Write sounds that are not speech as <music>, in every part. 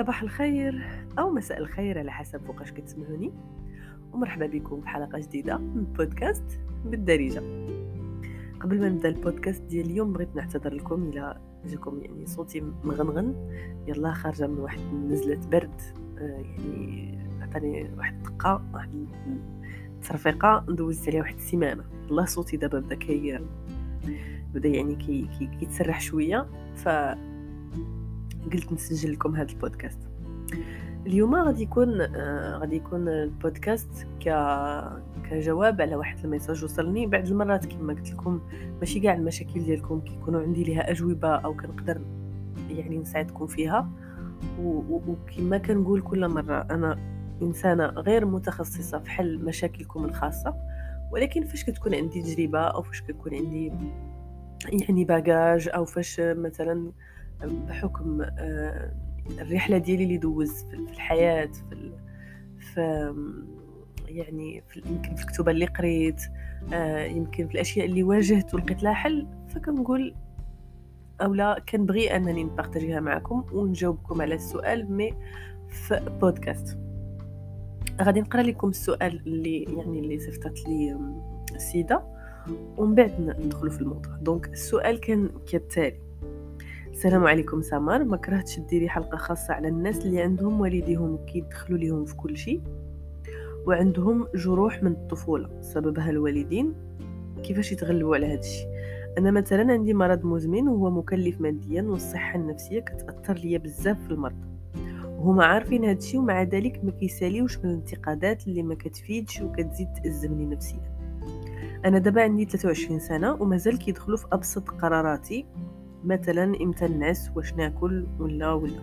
صباح الخير أو مساء الخير على حسب فوقاش كتسمعوني ومرحبا بكم في حلقة جديدة من بودكاست بالدارجة. قبل ما نبدأ البودكاست ديال اليوم بغيت نعتذر لكم إلى جاكم يعني صوتي مغنغن. يلا خارجة من واحد نزلة برد آه، يعني عطاني واحد الدقة واحد الترفيقة دوزت عليها واحد السيمانه الله صوتي دابا بدا كي بدا يعني كي كي كيتسرح شوية ف قلت نسجل لكم هذا البودكاست. اليوم غادي يكون آه غادي يكون البودكاست ك كجواب على واحد الميساج وصلني بعد المرات كما قلت لكم ماشي كاع المشاكل ديالكم كيكونوا عندي ليها أجوبة أو كنقدر يعني نساعدكم فيها. وكما كنقول كل مرة أنا إنسانة غير متخصصة في حل مشاكلكم الخاصة ولكن فاش كتكون عندي تجربة أو فاش كتكون عندي يعني bagage أو فاش مثلا بحكم آه، الرحلة ديالي اللي دوز في الحياة في في يعني في يمكن في الكتب اللي قريت آه، يمكن في الأشياء اللي واجهت ولقيت لها حل فكنقول أو لا كنبغي أنني نبارطاجيها معكم ونجاوبكم على السؤال mais في بودكاست غادي نقرأ لكم السؤال اللي يعني اللي صيفطت لي السيده ومن بعد ندخلوا في الموضوع. donc السؤال كان كالتالي السلام عليكم سمر. ما كرهتش ديري حلقة خاصة على الناس اللي عندهم والديهم كيدخلوا ليهم في كل شيء وعندهم جروح من الطفولة سببها الوالدين. كيفاش يتغلبوا على هذا الشيء؟ أنا مثلا عندي مرض مزمن وهو مكلف ماديا والصحة النفسية كتأثر ليا بزاف في المرض. وهما عارفين هذا الشيء ومع ذلك ما كيساليوش من الانتقادات اللي ما كتفيدش وكتزيد تأزمني نفسيا. أنا دابا عندي 23 سنة ومازال كيدخلوا في أبسط قراراتي. مثلا إمتى نعس واش ناكل ولا ولا.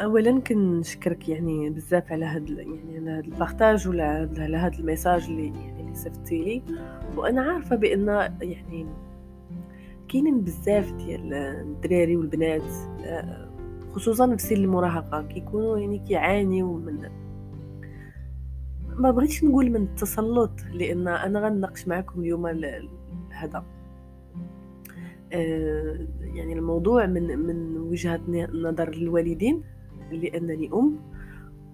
اولا كنشكرك يعني بزاف على هاد يعني على هاد البارطاج ولا على هاد الميساج اللي يعني اللي صيفطتي لي. وأنا عارفة بأن يعني كاينين بزاف ديال الدراري والبنات خصوصا في سن المراهقة كيكونوا يعني كيعانيوا من ما بغيتش نقول من التسلط لأن أنا غنناقش معكم اليوم هذا. آه، يعني الموضوع من من وجهة نظر الوالدين لأنني أم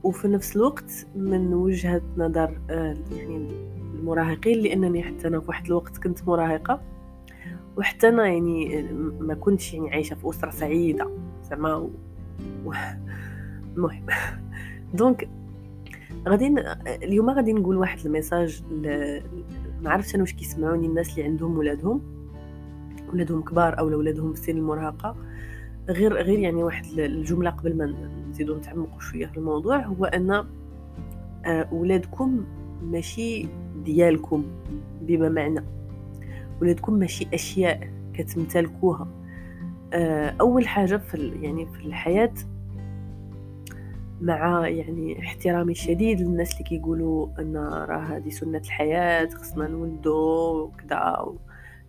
وفي نفس الوقت من وجهة نظر آه، يعني المراهقين لأنني حتى أنا في واحد الوقت كنت مراهقة وحتى أنا يعني ما كنتش يعني عايشة في أسرة سعيدة زعما المهم. <laughs> donc غادي اليوم غادي نقول واحد ال message ما عرفتش أنا واش كيسمعوني الناس اللي عندهم ولادهم. ولادهم كبار أو ولادهم في سن المراهقة. غير غير يعني واحد الجملة قبل ما نزيدو نتعمقوا شوية في الموضوع هو أن آه، ولادكم ماشي ديالكم بما معنى. ولادكم ماشي أشياء كتمتلكوها. آه، أول حاجة في يعني في الحياة مع يعني احترامي الشديد للناس اللي كيقولوا أن راه هذه سنة الحياة خصنا نولدو وكذا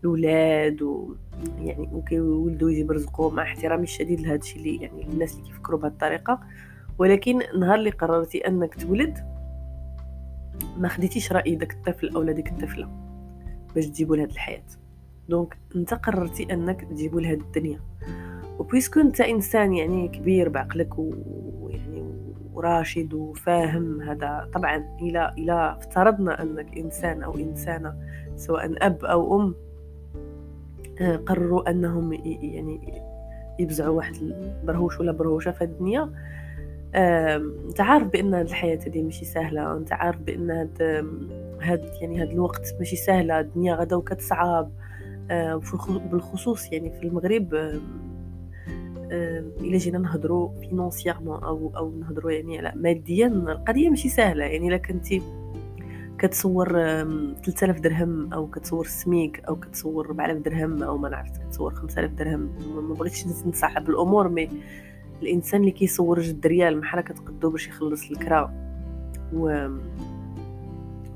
الأولاد و يعني وكيولدوا يجيب مع احترامي الشديد لهذا الشيء اللي يعني الناس اللي كيفكروا بهذه الطريقة. ولكن نهار اللي قررتي أنك تولد ما خديتيش رأي داك الطفل أو ديك الطفلة باش تجيبوا لهاد الحياة. donc أنت قررتي أنك تجيبوا لهاد الدنيا. و puisque أنت إنسان يعني كبير بعقلك ويعني وراشد وفاهم هذا طبعا إلى إلى افترضنا أنك إنسان أو إنسانة سواء أب أو أم قرروا أنهم يعني يبزعوا واحد البرهوش ولا برهوشة في الدنيا. أنت عارف بأن الحياة هذه ماشي سهلة. أنت عارف بأن هاد هاد يعني هاد الوقت ماشي سهله الدنيا غدا وكتصعب بالخصوص يعني في المغرب إلا جينا نهضروا financièrement أو أو نهضروا يعني على ماديا القضية ماشي سهلة. يعني إلا كنتي كتصور 3000 درهم أو كتصور سميك أو كتصور 4000 درهم أو ما نعرف كتصور 5000 درهم. ما بغيتش نصعب الأمور mais الإنسان اللي كيصور جوج ريال محال كتقدو باش يخلص الكرا. و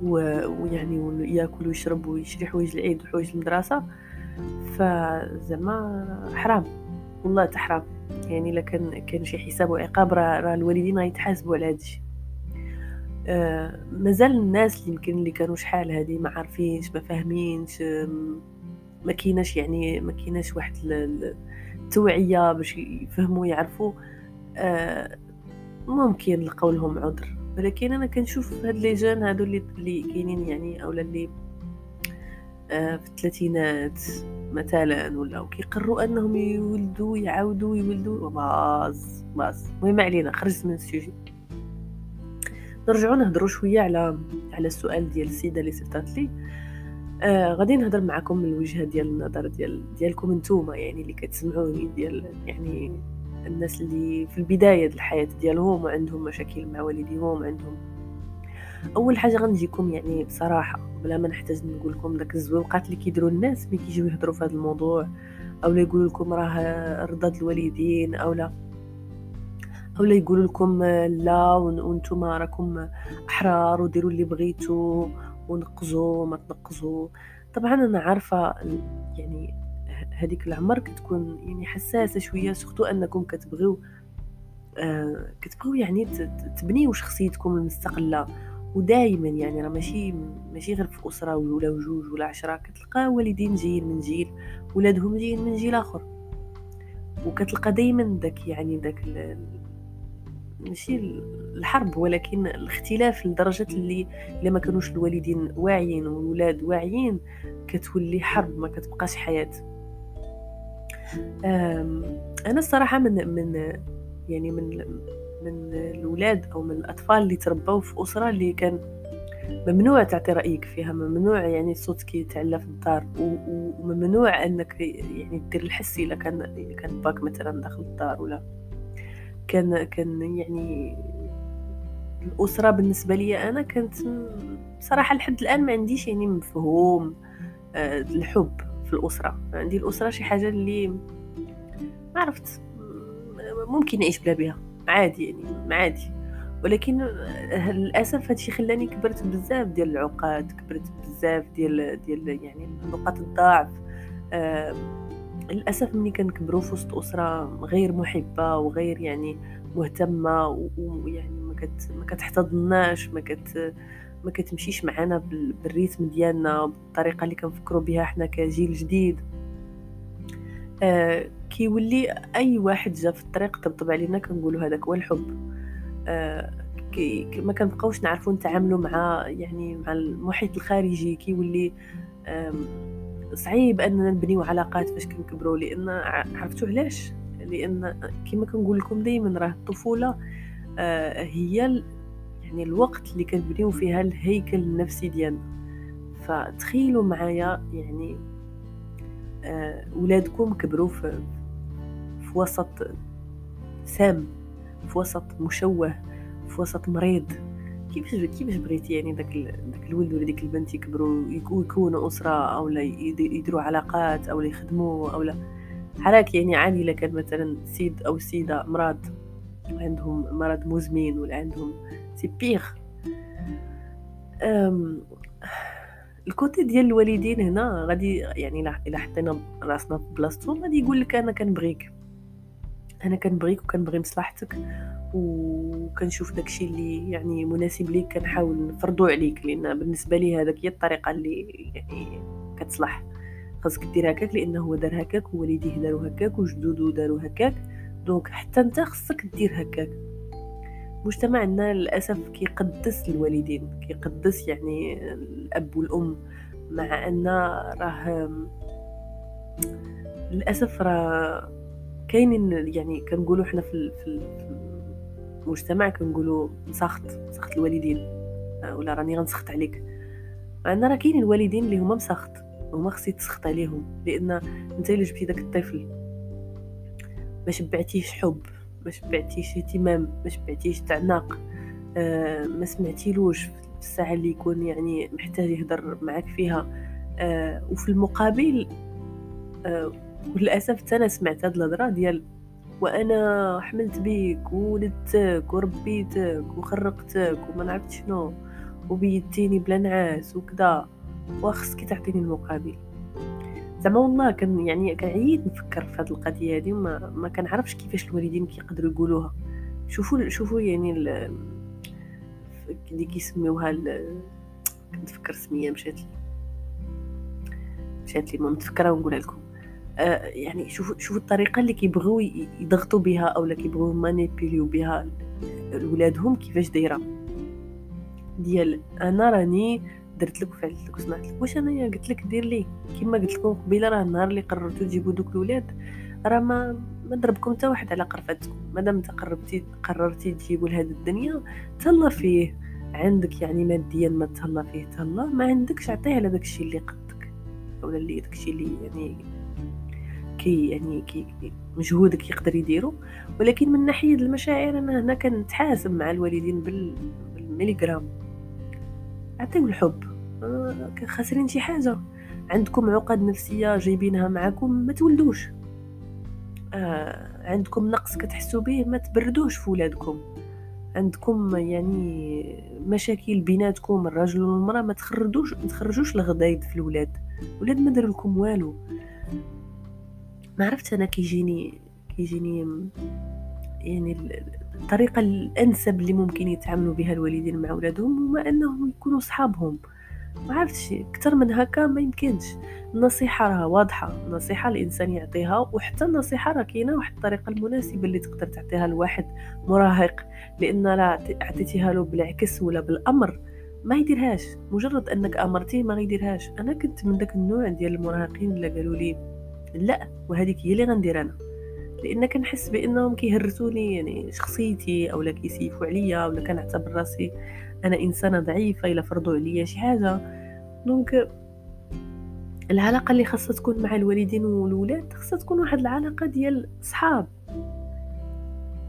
ويعني وياكل ويشرب ويشري حوايج العيد وحوايج المدرسة. فزعما حرام والله تحرام يعني إلا كان كان شي حساب وعقاب راه الوالدين غيتحاسبوا على هادشي آه، مازال الناس اللي يمكن اللي كانوا شحال هذه ما عارفينش ما فاهمينش ما كيناش يعني ما كيناش واحد التوعية باش يفهموا يعرفوا. آه ممكن لقاو لهم عذر. ولكن أنا كنشوف هاد les jeunes هادو اللي اللي كاينين يعني أولا اللي آه في الثلاثينات مثلا ولا كيقرروا أنهم يولدوا يعاودوا يولدوا. باز باز. المهم علينا خرجت من ال sujet نرجعوا نهضروا شوية على على السؤال ديال السيدة اللي صيفطات لي آه غادي نهضر معكم من الوجهة ديال النظر ديال ديالكم نتوما يعني اللي كتسمعوني ديال يعني الناس اللي في البداية ديال الحياة ديالهم وعندهم مشاكل مع والديهم عندهم. أول حاجة غنجيكم يعني بصراحة بلا ما نحتاج نقول لكم داك الزويقات اللي كيديروا الناس ملي كيجيو يهضروا في هذا الموضوع أو لا يقولوا لكم راه رضا الوالدين أو لا. أو لا يقولوا لكم لا وأنتم راكم أحرار وديروا اللي بغيتوا ونقزوا ما تنقزوا طبعا أنا عارفة يعني هذيك العمر كتكون يعني حساسة شوية سورتو أنكم كتبغيو آه كتبغيو يعني تبنيو شخصيتكم المستقلة. ودائما يعني راه ماشي ماشي غير في اسره ولا وجوج ولا عشرة كتلقى والدين جايين من جيل ولادهم جايين من جيل آخر. وكتلقى دائما داك يعني داك ماشي الحرب ولكن الاختلاف لدرجة اللي إلا ما كانوش الوالدين واعيين والولاد واعيين كتولي حرب ما كتبقاش حياة. أنا الصراحة من من يعني من من الاولاد أو من الأطفال اللي تربوا في أسرة اللي كان ممنوع تعطي رأيك فيها ممنوع يعني صوتك يتعلى في الدار وممنوع أنك يعني دير الحس إلا كان إلا كان باك مثلا داخل الدار ولا. كان كان يعني الأسرة بالنسبة لي أنا كانت صراحة لحد الآن ما عنديش يعني مفهوم آه، الحب في الأسرة. عندي الأسرة شي حاجة اللي ما عرفت ممكن نعيش بلا بها عادي يعني عادي. ولكن للأسف هادشي خلاني كبرت بزاف ديال العقاد كبرت بزاف ديال ديال يعني نقاط الضعف آه للاسف ملي كنكبروا في وسط أسرة غير محبة وغير يعني مهتمة ويعني ما كت ما كتحتضناش ما كت ما كتمشيش معنا بالريتم ديالنا بالطريقة اللي كنفكروا بها حنا كجيل جديد. آه كيولي أي واحد جا في الطريق طبطب علينا كنقولوا هذاك هو الحب. آه كي ما كنبقاوش نعرفوا نتعاملوا مع يعني مع المحيط الخارجي كيولي صعيب اننا نبنيو علاقات فاش كنكبروا لأن عرفتوا علاش؟ لأن كما كنقول لكم دائما راه الطفولة آه هي يعني الوقت اللي كنبنيو فيها الهيكل النفسي ديالنا. فتخيلوا معايا يعني آه ولادكم كبروا في في وسط سام في وسط مشوه في وسط مريض. كيفاش كيفاش بغيتي يعني داك داك الولد ولا ديك البنت يكبروا يكونوا أسرة أو لا يديروا علاقات أو يخدموا أو لا؟ حراك يعني عادي كان مثلا سيد أو سيدة مرض عندهم مرض مزمن ولا عندهم c'est pire. ال côté ديال الوالدين هنا غادي يعني إلا حطينا راسنا في بلاصتهم غادي يقول لك أنا كنبغيك أنا كنبغيك وكنبغي مصلحتك. وكنشوف داكشي اللي يعني مناسب ليك كنحاول نفرضو عليك لأن بالنسبة لي هذاك هي الطريقة اللي يعني كتصلح. خاصك دير هكاك لأنه هو دار هكاك ووالديه داروا هكاك وجدودو داروا هكاك. donc حتى أنت خصك دير هكاك. مجتمعنا للأسف كيقدس الوالدين كيقدس يعني الأب والأم. مع أن راه للأسف راه كاينين يعني كنقولوا حنا في في المجتمع كنقولوا سخط سخط الوالدين. آه، ولا راني غنسخط عليك. مع ان راه كاينين الوالدين اللي هما مسخط هما خصك تسخط عليهم. لأن أنت إلا جبتي داك الطفل ما شبعتيش حب ما شبعتيش اهتمام ما شبعتيش تعناق. آه ما سمعتيلوش في الساعة اللي يكون يعني محتاج يهضر معك فيها. آه وفي المقابل آه وللأسف أنا سمعت هاد الهضرة ديال وأنا حملت بيك وولدتك وربيتك وخرقتك وما نعرفت شنو وبيتيني بلا نعاس وكذا وخصك تعطيني المقابل. زعما والله كان يعني كنعيد نفكر في هذه القضية هذه وما ما كنعرفش كيفاش الوالدين كيقدروا يقولوها. شوفوا شوفوا يعني اللي كيسميوها كنتفكر سمية مشات لي. مشات لي ما متفكره ونقولها لكم. يعني شوفوا شوفوا الطريقة اللي كيبغيو يضغطوا بها أو لا كيبغيو يمانيبيليو بها ولادهم كيفاش دايرة. ديال أنا راني درت لك وفعلت لك وسمعت لك واش أنايا قلت لك دير لي؟ كما قلت لكم قبيلة راه النهار اللي قررتوا تجيبوا دوك الولاد راه ما ما ضربكم حتى واحد على قرفتكم. مادام انت قربتي قررتي تجيبوا لهاد الدنيا تهلا فيه. عندك يعني ماديا ما تهلا فيه تهلا ما عندكش عطيه على داكشي اللي قدك ولا اللي داكشي اللي يعني كي يعني كي مجهودك يقدر يديرو. ولكن من ناحية المشاعر أنا هنا كنتحاسب مع الوالدين بال بالميليغرام. عطيو الحب. آه، خاسرين شي حاجة. عندكم عقد نفسية جايبينها معاكم ما تولدوش. آه عندكم نقص كتحسوا به ما تبردوش في ولادكم. عندكم يعني مشاكل بيناتكم الرجل والمرأة ما تخرجوش ما تخرجوش في الولاد. ولاد ما داروا لكم والو. ما عرفت أنا كيجيني كيجيني يعني الطريقة الأنسب اللي ممكن يتعاملوا بها الوالدين مع أولادهم هما أنهم يكونوا صحابهم. ما عرفتش أكثر من هكا ما يمكنش. النصيحة راه واضحة. النصيحة الإنسان يعطيها وحتى النصيحة راه كاينة واحد الطريقة المناسبة اللي تقدر تعطيها لواحد مراهق. لأن لا عطيتيها له بالعكس ولا بالأمر ما يديرهاش. مجرد أنك أمرتيه ما غيديرهاش. أنا كنت من داك النوع ديال المراهقين اللي قالوا لي لا وهذيك هي اللي غندير أنا. لأن كنحس بأنهم كيهرسوني يعني شخصيتي أو لا كيسيفوا عليا أو لا كنعتبر راسي أنا إنسانة ضعيفة إلا فرضوا عليا شي حاجة. دونك العلاقة اللي خاصها تكون مع الوالدين والولاد خاصها تكون واحد العلاقة ديال صحاب.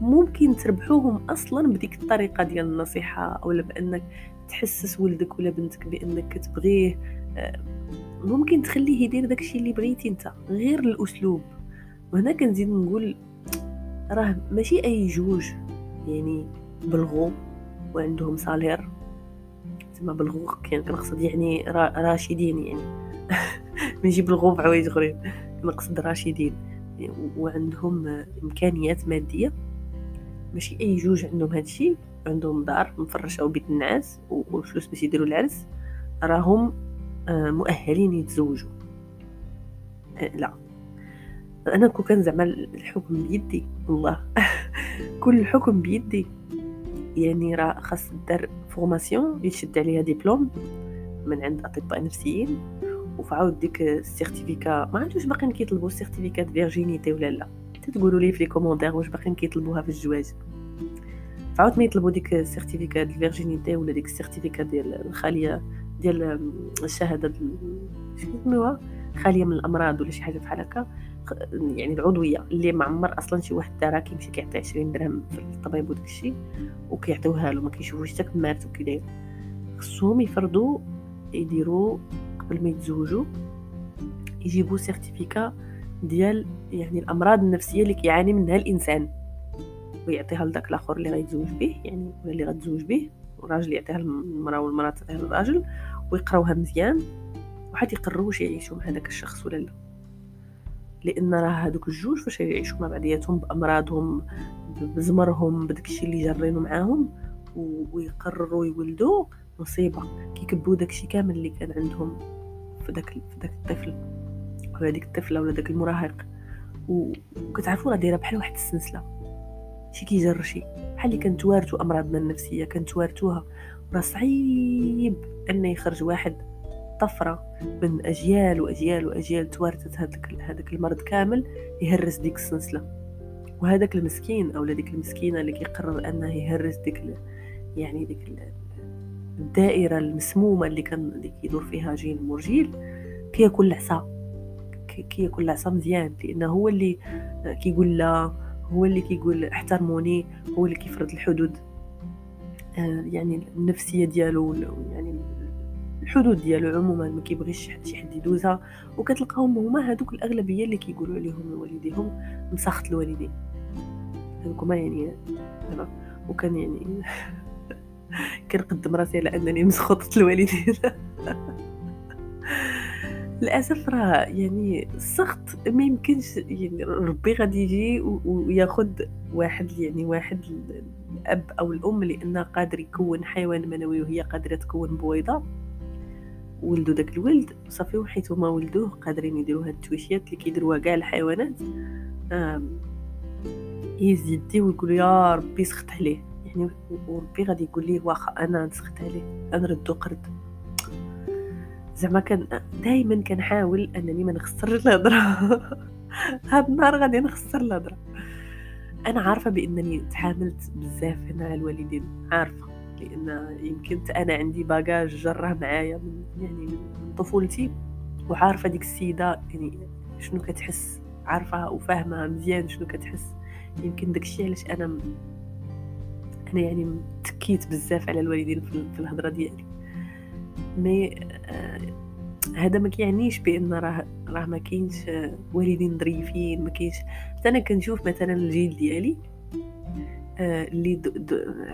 ممكن تربحوهم أصلا بديك الطريقة ديال النصيحة أو بأنك تحسس ولدك ولا بنتك بأنك كتبغيه. ممكن تخليه يدير داكشي اللي بغيتي انت غير الأسلوب. وهنا كنزيد نقول راه ماشي أي جوج يعني بلغو وعندهم صالير تما بلغو كان كنقصد يعني راشدين يعني. <laughs> ماشي بلغو بعوايج أخرين كنقصد راشدين. وعندهم إمكانيات مادية. ماشي أي جوج عندهم هادشي عندهم دار مفرشة وبيت النعاس والفلوس باش يديروا العرس. راهم مؤهلين يتزوجوا. آه، لا. أنا كون كان زعما الحكم بيدي والله. <laughs> كل الحكم بيدي. يعني راه خاص دار formation يشد عليها ديبلوم من عند أطباء نفسيين وفعوض ديك ال certificat ما عندوش باقيين كيطلبوا certificat virginité ولا لا. تقولوا لي في les commentaires واش باقيين كيطلبوها في الزواج. فعوض ما يطلبوا ديك ال certificat ال virginité ولا ديك ال certificat ديال الخالية ديال الشهادة شنو خالية من الأمراض ولا شي حاجة بحال هكا. يعني العضوية اللي ما عمر أصلا شي واحد دارها كيمشي كيعطي 20 درهم في الطبيب وداك الشيء وكيعطيوها له ما كيشوفوش حتى كمارت وكي خصهم يفرضوا يديروا قبل ما يتزوجوا يجيبوا certificat ديال يعني الأمراض النفسية اللي كيعاني منها الإنسان. ويعطيها لذاك الآخر اللي غيتزوج به يعني ولا اللي غتزوج به. والراجل يعطيها للمراه والمراه تعطيها للراجل ويقراوها مزيان وحد واش يعيشوا مع هذاك الشخص ولا لا. لأن راه هادوك الجوج فاش يعيشوا مع بعضياتهم بأمراضهم بزمرهم بداكشي اللي جارينو معاهم ويقرروا يولدوا مصيبة. كيكبوا داكشي كامل اللي كان عندهم في داك في داك الطفل. ولا ديك الطفلة ولا داك المراهق. وكتعرفوا راه دايرة بحال واحد السلسلة. شي كيجر شي. بحال اللي كنتوارثوا امراضنا النفسية كنتوارثوها راه صعيب ان يخرج واحد طفرة من أجيال وأجيال وأجيال توارثت هذاك هذاك المرض كامل يهرس ديك السلسلة. وهذاك المسكين أو ديك المسكينة اللي كيقرر أنه يهرس ديك يعني ديك الدائرة المسمومة اللي كان اللي كيدور فيها جيل مرجيل كياكل العصا. كياكل العصا مزيان لأنه هو اللي كيقول لا هو اللي كيقول احترموني هو اللي كيفرض الحدود. آه، يعني النفسية ديالو يعني الحدود ديالو عموما ما كيبغيش شي حد يدوزها. وكتلقاهم هما هادوك الأغلبية اللي كيقولوا عليهم والديهم مسخط الوالدين. هذوكما يعني دابا وكان يعني <laughs> كنقدم راسي على أنني مسخوطة الوالدين. <laughs> للأسف راه يعني السخط ما يمكنش يعني ربي غادي يجي وياخذ واحد يعني واحد الأب أو الأم لأنه قادر يكون حيوان منوي وهي قادرة تكون بويضة. ولدوا داك الولد صافي وحيت هما ولدوه قادرين يديروا هاد التويشيات اللي كيديروها كاع الحيوانات. يزيد ويقول يا ربي سخت عليه. يعني وربي غادي يقول لي واخا أنا نسخت عليه أنا ردو قرد. زعما كان دائما كنحاول أنني ما نخسرش الهضره <laughs> هاد النهار غادي نخسر الهضره أنا عارفة بأنني تحاملت بزاف هنا على الوالدين عارفة. لأن يمكن أنا عندي باجاج جرة معايا من يعني من طفولتي وعارفة ديك السيدة يعني شنو كتحس؟ عارفة وفاهمة مزيان شنو كتحس. يمكن داكشي علاش أنا أنا يعني تكيت بزاف على الوالدين في الهضره ديالي. مي آه هذا ما كيعنيش بأن راه راه ما كاينش والدين ظريفين ما كاينش. حتى أنا كنشوف مثلا الجيل ديالي آه اللي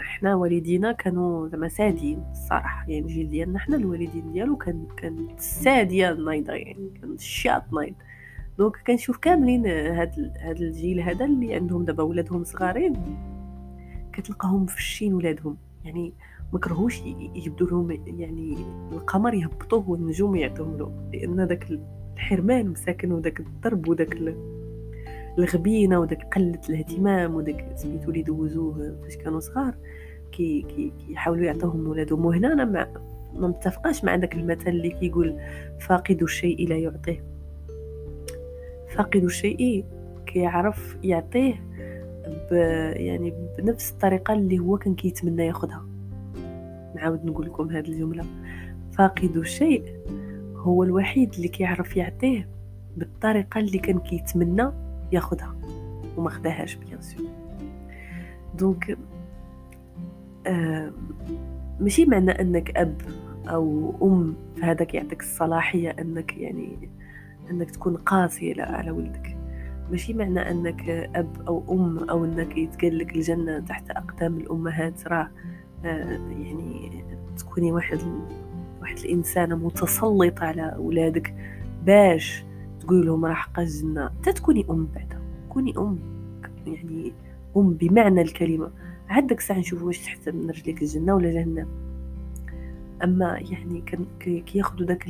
حنا والدينا كانوا زعما سادين الصراحة. يعني الجيل ديالنا حنا الوالدين ديالو كان كان سادية نايضه يعني كان الشاط نايض. دونك كنشوف كاملين هاد هاد الجيل هذا اللي عندهم دابا ولادهم صغارين كتلقاهم فشين ولادهم. يعني ما كرهوش يجبدوا لهم يعني القمر يهبطوه والنجوم يعطوهم له لأن داك الحرمان مساكن وداك الضرب وداك الغبينة وداك قلة الاهتمام وداك سميتو اللي دوزوه فاش كانوا صغار كي كي كيحاولوا يعطوهم ولادهم. وهنا أنا ما ما متفقاش مع داك المثل اللي كيقول فاقد الشيء لا يعطيه. فاقد الشيء كيعرف يعطيه ب يعني بنفس الطريقة اللي هو كان كيتمنى ياخذها نعاود نقول لكم هذه الجملة. فاقد الشيء هو الوحيد اللي كيعرف يعطيه بالطريقة اللي كان كيتمنى ياخذها وما خداهاش bien sûr. donc آه ماشي معنى أنك أب أو أم فهذاك يعطيك الصلاحية أنك يعني أنك تكون قاسي على ولدك. ماشي معنى أنك أب أو أم أو أنك يتقال لك الجنة تحت أقدام الأمهات راه آه، يعني تكوني واحد واحد الإنسانة متسلطة على اولادك باش تقول لهم راه حق الجنه حتى تكوني أم بعدا. كوني أم. يعني أم بمعنى الكلمة. عاد داك الساعة واش تحت من رجليك الجنة ولا جهنم. أما يعني كياخذوا داك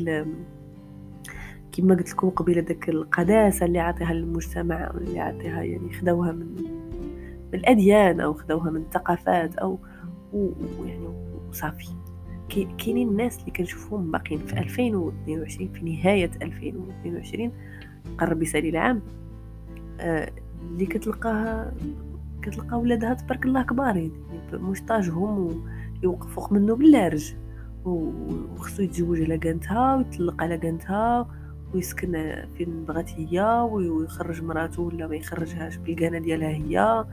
كما قلت لكم قبيلة داك القداسة اللي عطيها للمجتمع اللي عطيها يعني خداوها من من الأديان أو خداوها من الثقافات أو ويعني وصافي. كاينين الناس اللي كنشوفهم باقيين في 2022 في نهاية 2022 قرب يسالي العام. آه اللي كتلقاها كتلقى ولادها تبارك الله كبارين يعني مشطاجهم ويوقفوا منه باللارج وخصو يتزوج على كانتها ويطلق على كانتها ويسكن فين بغات هي ويخرج مراته ولا ما يخرجهاش بالقناة ديالها هي.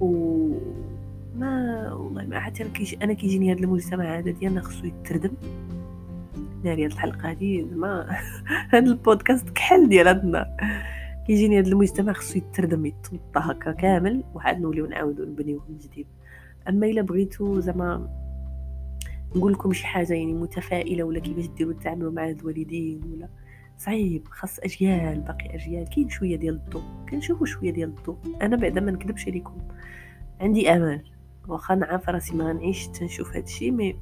و ما والله ما حتى أنا كيجي أنا كيجيني هذا المجتمع هذا ديالنا خصو يتردم. ناري هاد الحلقة هادي زعما <laughs> هاد البودكاست كحل ديال هاد النهار. كيجيني هذا المجتمع خصو يتردم يتوطى هكا كامل وعاد نوليو نعاودو نبنيوه من جديد. أما إلا بغيتو زعما نقول لكم شي حاجة يعني متفائلة ولا كيفاش ديروا تعاملوا مع الوالدين ولا صعيب خاص أجيال باقي أجيال. كاين شوية ديال الضوء كنشوفوا شوية ديال الضوء. أنا بعدا ما نكذبش عليكم. عندي امل واخا نعرف راسي ما غنعيش تنشوف هادشي مي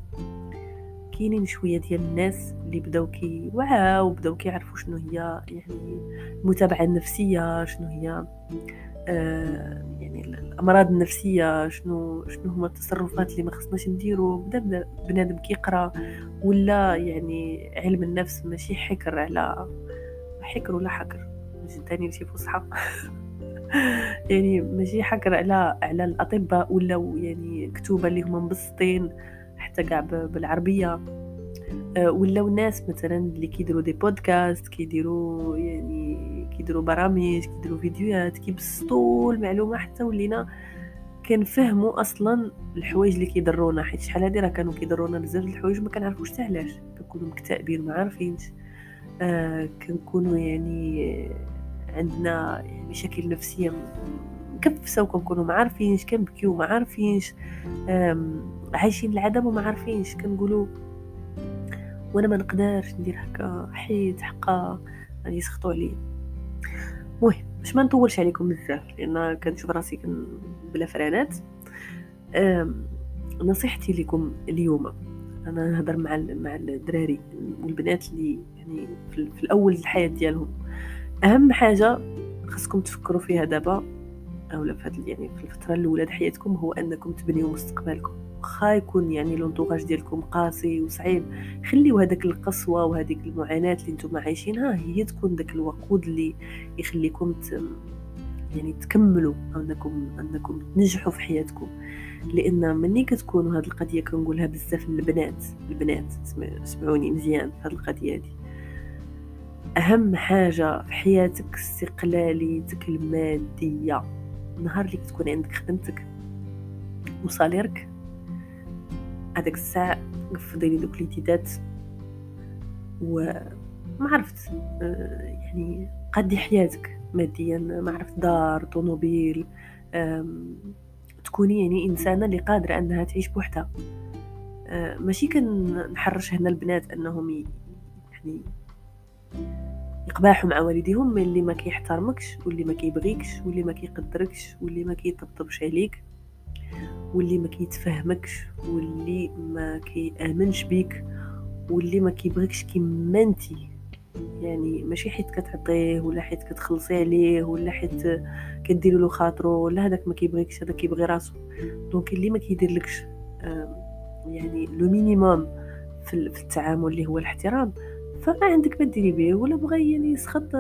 كاينين شوية ديال الناس اللي بداو كيوعاو بداو كيعرفوا شنو هي يعني المتابعة النفسية شنو هي آه يعني الأمراض النفسية شنو شنو هما التصرفات اللي ما خصناش نديرو. بدا بنادم كيقرأ ولا يعني علم النفس ماشي حكر على حكر ولا حكر. جداني شي فصحى <laughs> يعني ماشي حكر على على الأطباء ولا يعني كتوبة اللي هما مبسطين حتى كاع بالعربية. آه، ولاو ناس مثلا اللي كيديروا دي بودكاست كيديروا يعني كيديروا برامج كيديروا فيديوهات كيبسطوا المعلومة حتى ولينا كنفهموا أصلا الحوايج اللي كيضرونا حيت شحال هادي راه كانوا كيضرونا بزاف الحوايج ما كنعرفوش حتى علاش. كنكونوا مكتئبين ما عارفينش. آه كنكونوا يعني عندنا يعني مشاكل نفسية مكفسة وكنكونوا ما عارفينش كنبكيو ما عارفينش عايشين العدم وما عارفينش كنقولوا وأنا ما نقدرش ندير هكا حيت حقا غادي يسخطوا عليا. المهم باش ما نطولش عليكم بزاف لأن كنشوف راسي بلا فرانات نصيحتي لكم اليوم أنا نهضر مع مع الدراري والبنات اللي يعني في الأول الحياة ديالهم. أهم حاجة خاصكم تفكروا فيها دابا أولا في هاد يعني في الفترة الأولى د حياتكم هو أنكم تبنيو مستقبلكم. واخا يكون يعني لونطوغاج ديالكم قاسي وصعيب. خليو هذاك القسوة وهذيك المعاناة اللي نتوما عايشينها هي تكون داك الوقود اللي يخليكم ت... يعني تكملوا انكم أنكم تنجحوا في حياتكم. لأن مني كتكونوا هذه القضية كنقولها بزاف للبنات البنات سمعوني مزيان هذه القضية دي أهم حاجة في حياتك استقلاليتك المادية. النهار اللي كتكون عندك خدمتك وصاليرك هذاك الساعة ديري دوك الامتداد وما عرفت آه، يعني قدي حياتك ماديا ما عرفت دار طوموبيل تكوني يعني إنسانة اللي قادرة أنها تعيش بوحدها. آه، ماشي كنحرش هنا البنات أنهم يعني يقباحوا مع والديهم اللي ما كيحترمكش واللي ما كيبغيكش واللي ما كيقدركش واللي ما كيطبطبش عليك واللي ما كيتفهمكش واللي ما كيآمنش بيك واللي ما كيبغيكش كيما انتي. يعني ماشي حيت كتعطيه ولا حيت كتخلصي عليه ولا حيت كديري له خاطرو ولا هذاك ما كيبغيكش هذاك كيبغي راسو. donc اللي ما كيديرلكش يعني le minimum في التعامل اللي هو الاحترام فما عندك ما ديري به ولا بغى يعني يسخط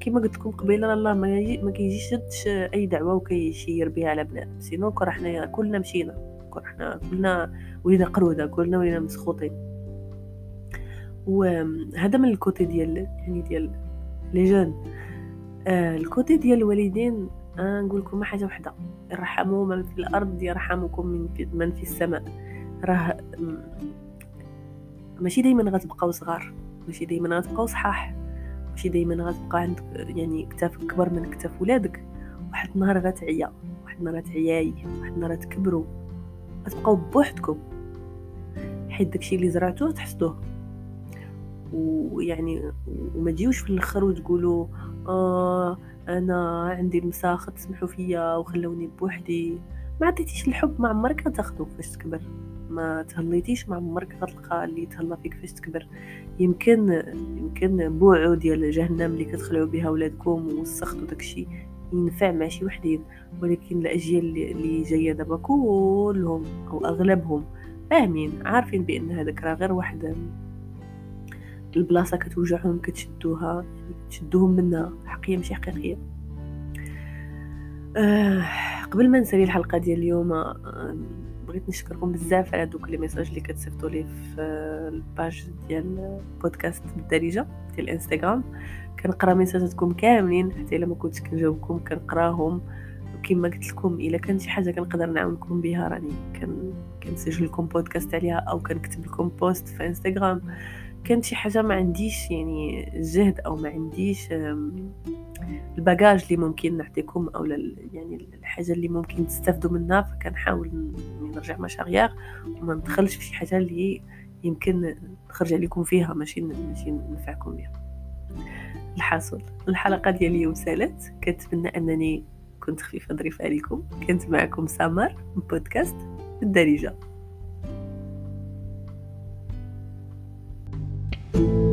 كيما قلت لكم قبيلة الله ما, يجي ما كيجيش أي دعوة وكيشير بها على بنادم sinon كون حنا كلنا مشينا كون حنا كلنا ولينا قرودة كلنا ولينا مسخوطين. وهذا من ال côté ديال يعني ديال les jeunes. آه ال côté ديال الوالدين آه نقول لكم حاجة وحدة. ارحموا من في الأرض يرحمكم من في, من في السماء. راه ماشي دائما غتبقاو صغار. ماشي دايما غتبقاو صحاح ماشي دايما غتبقى عندك يعني كتافك كبر من كتاف ولادك. واحد النهار غتعيا واحد النهار غتعياي واحد النهار تكبروا غتبقاو بوحدكم. حيت داكشي اللي زرعتوه تحصدوه ويعني وما تجيوش في الآخر وتقولوا آه أنا عندي المساخه تسمحوا فيا وخلوني بوحدي. ما عطيتيش الحب ما عمرك غتاخدو فاش تكبر ما تهليتيش مع عمرك غتلقى اللي تهلا فيك فاش تكبر يمكن يمكن بوعو ديال جهنم اللي كتخلعوا بها ولادكم وسختوا داكشي ينفع مع شي وحدين. ولكن الأجيال اللي جاية دابا كلهم أو أغلبهم فاهمين عارفين بأن هذاك راه غير واحد البلاصة كتوجعهم كتشدوها تشدوهم منها. حقيقيه ماشي حقيقية. أه قبل ما نسالي الحلقة ديال اليوم أه بغيت نشكركم بزاف على دوك les messages اللي كتصيفطوا لي في ال page ديال بودكاست بالدارجة ديال الانستغرام. كنقرا ميساجاتكم كاملين حتى إلا ما كنتش كنجاوبكم كنقراهم. وكما قلت لكم إلا كان شي حاجة كنقدر نعاونكم بها راني كان كنسجل لكم بودكاست عليها أو كنكتب لكم بوست في انستغرام كانت شي حاجة ما عنديش يعني جهد أو ما عنديش الباجاج اللي ممكن نعطيكم أو يعني الحاجة اللي ممكن تستافدوا منها فكنحاول يعني نرجع مشاريع. وما ندخلش في شي حاجة اللي يمكن نخرج عليكم فيها ماشي ماشي نفعكم بها. الحاصل. الحلقة ديال اليوم سالت كنتمنى أنني كنت خفيفة ظريفة عليكم. كنت معكم سمر من بودكاست الدارجه thank you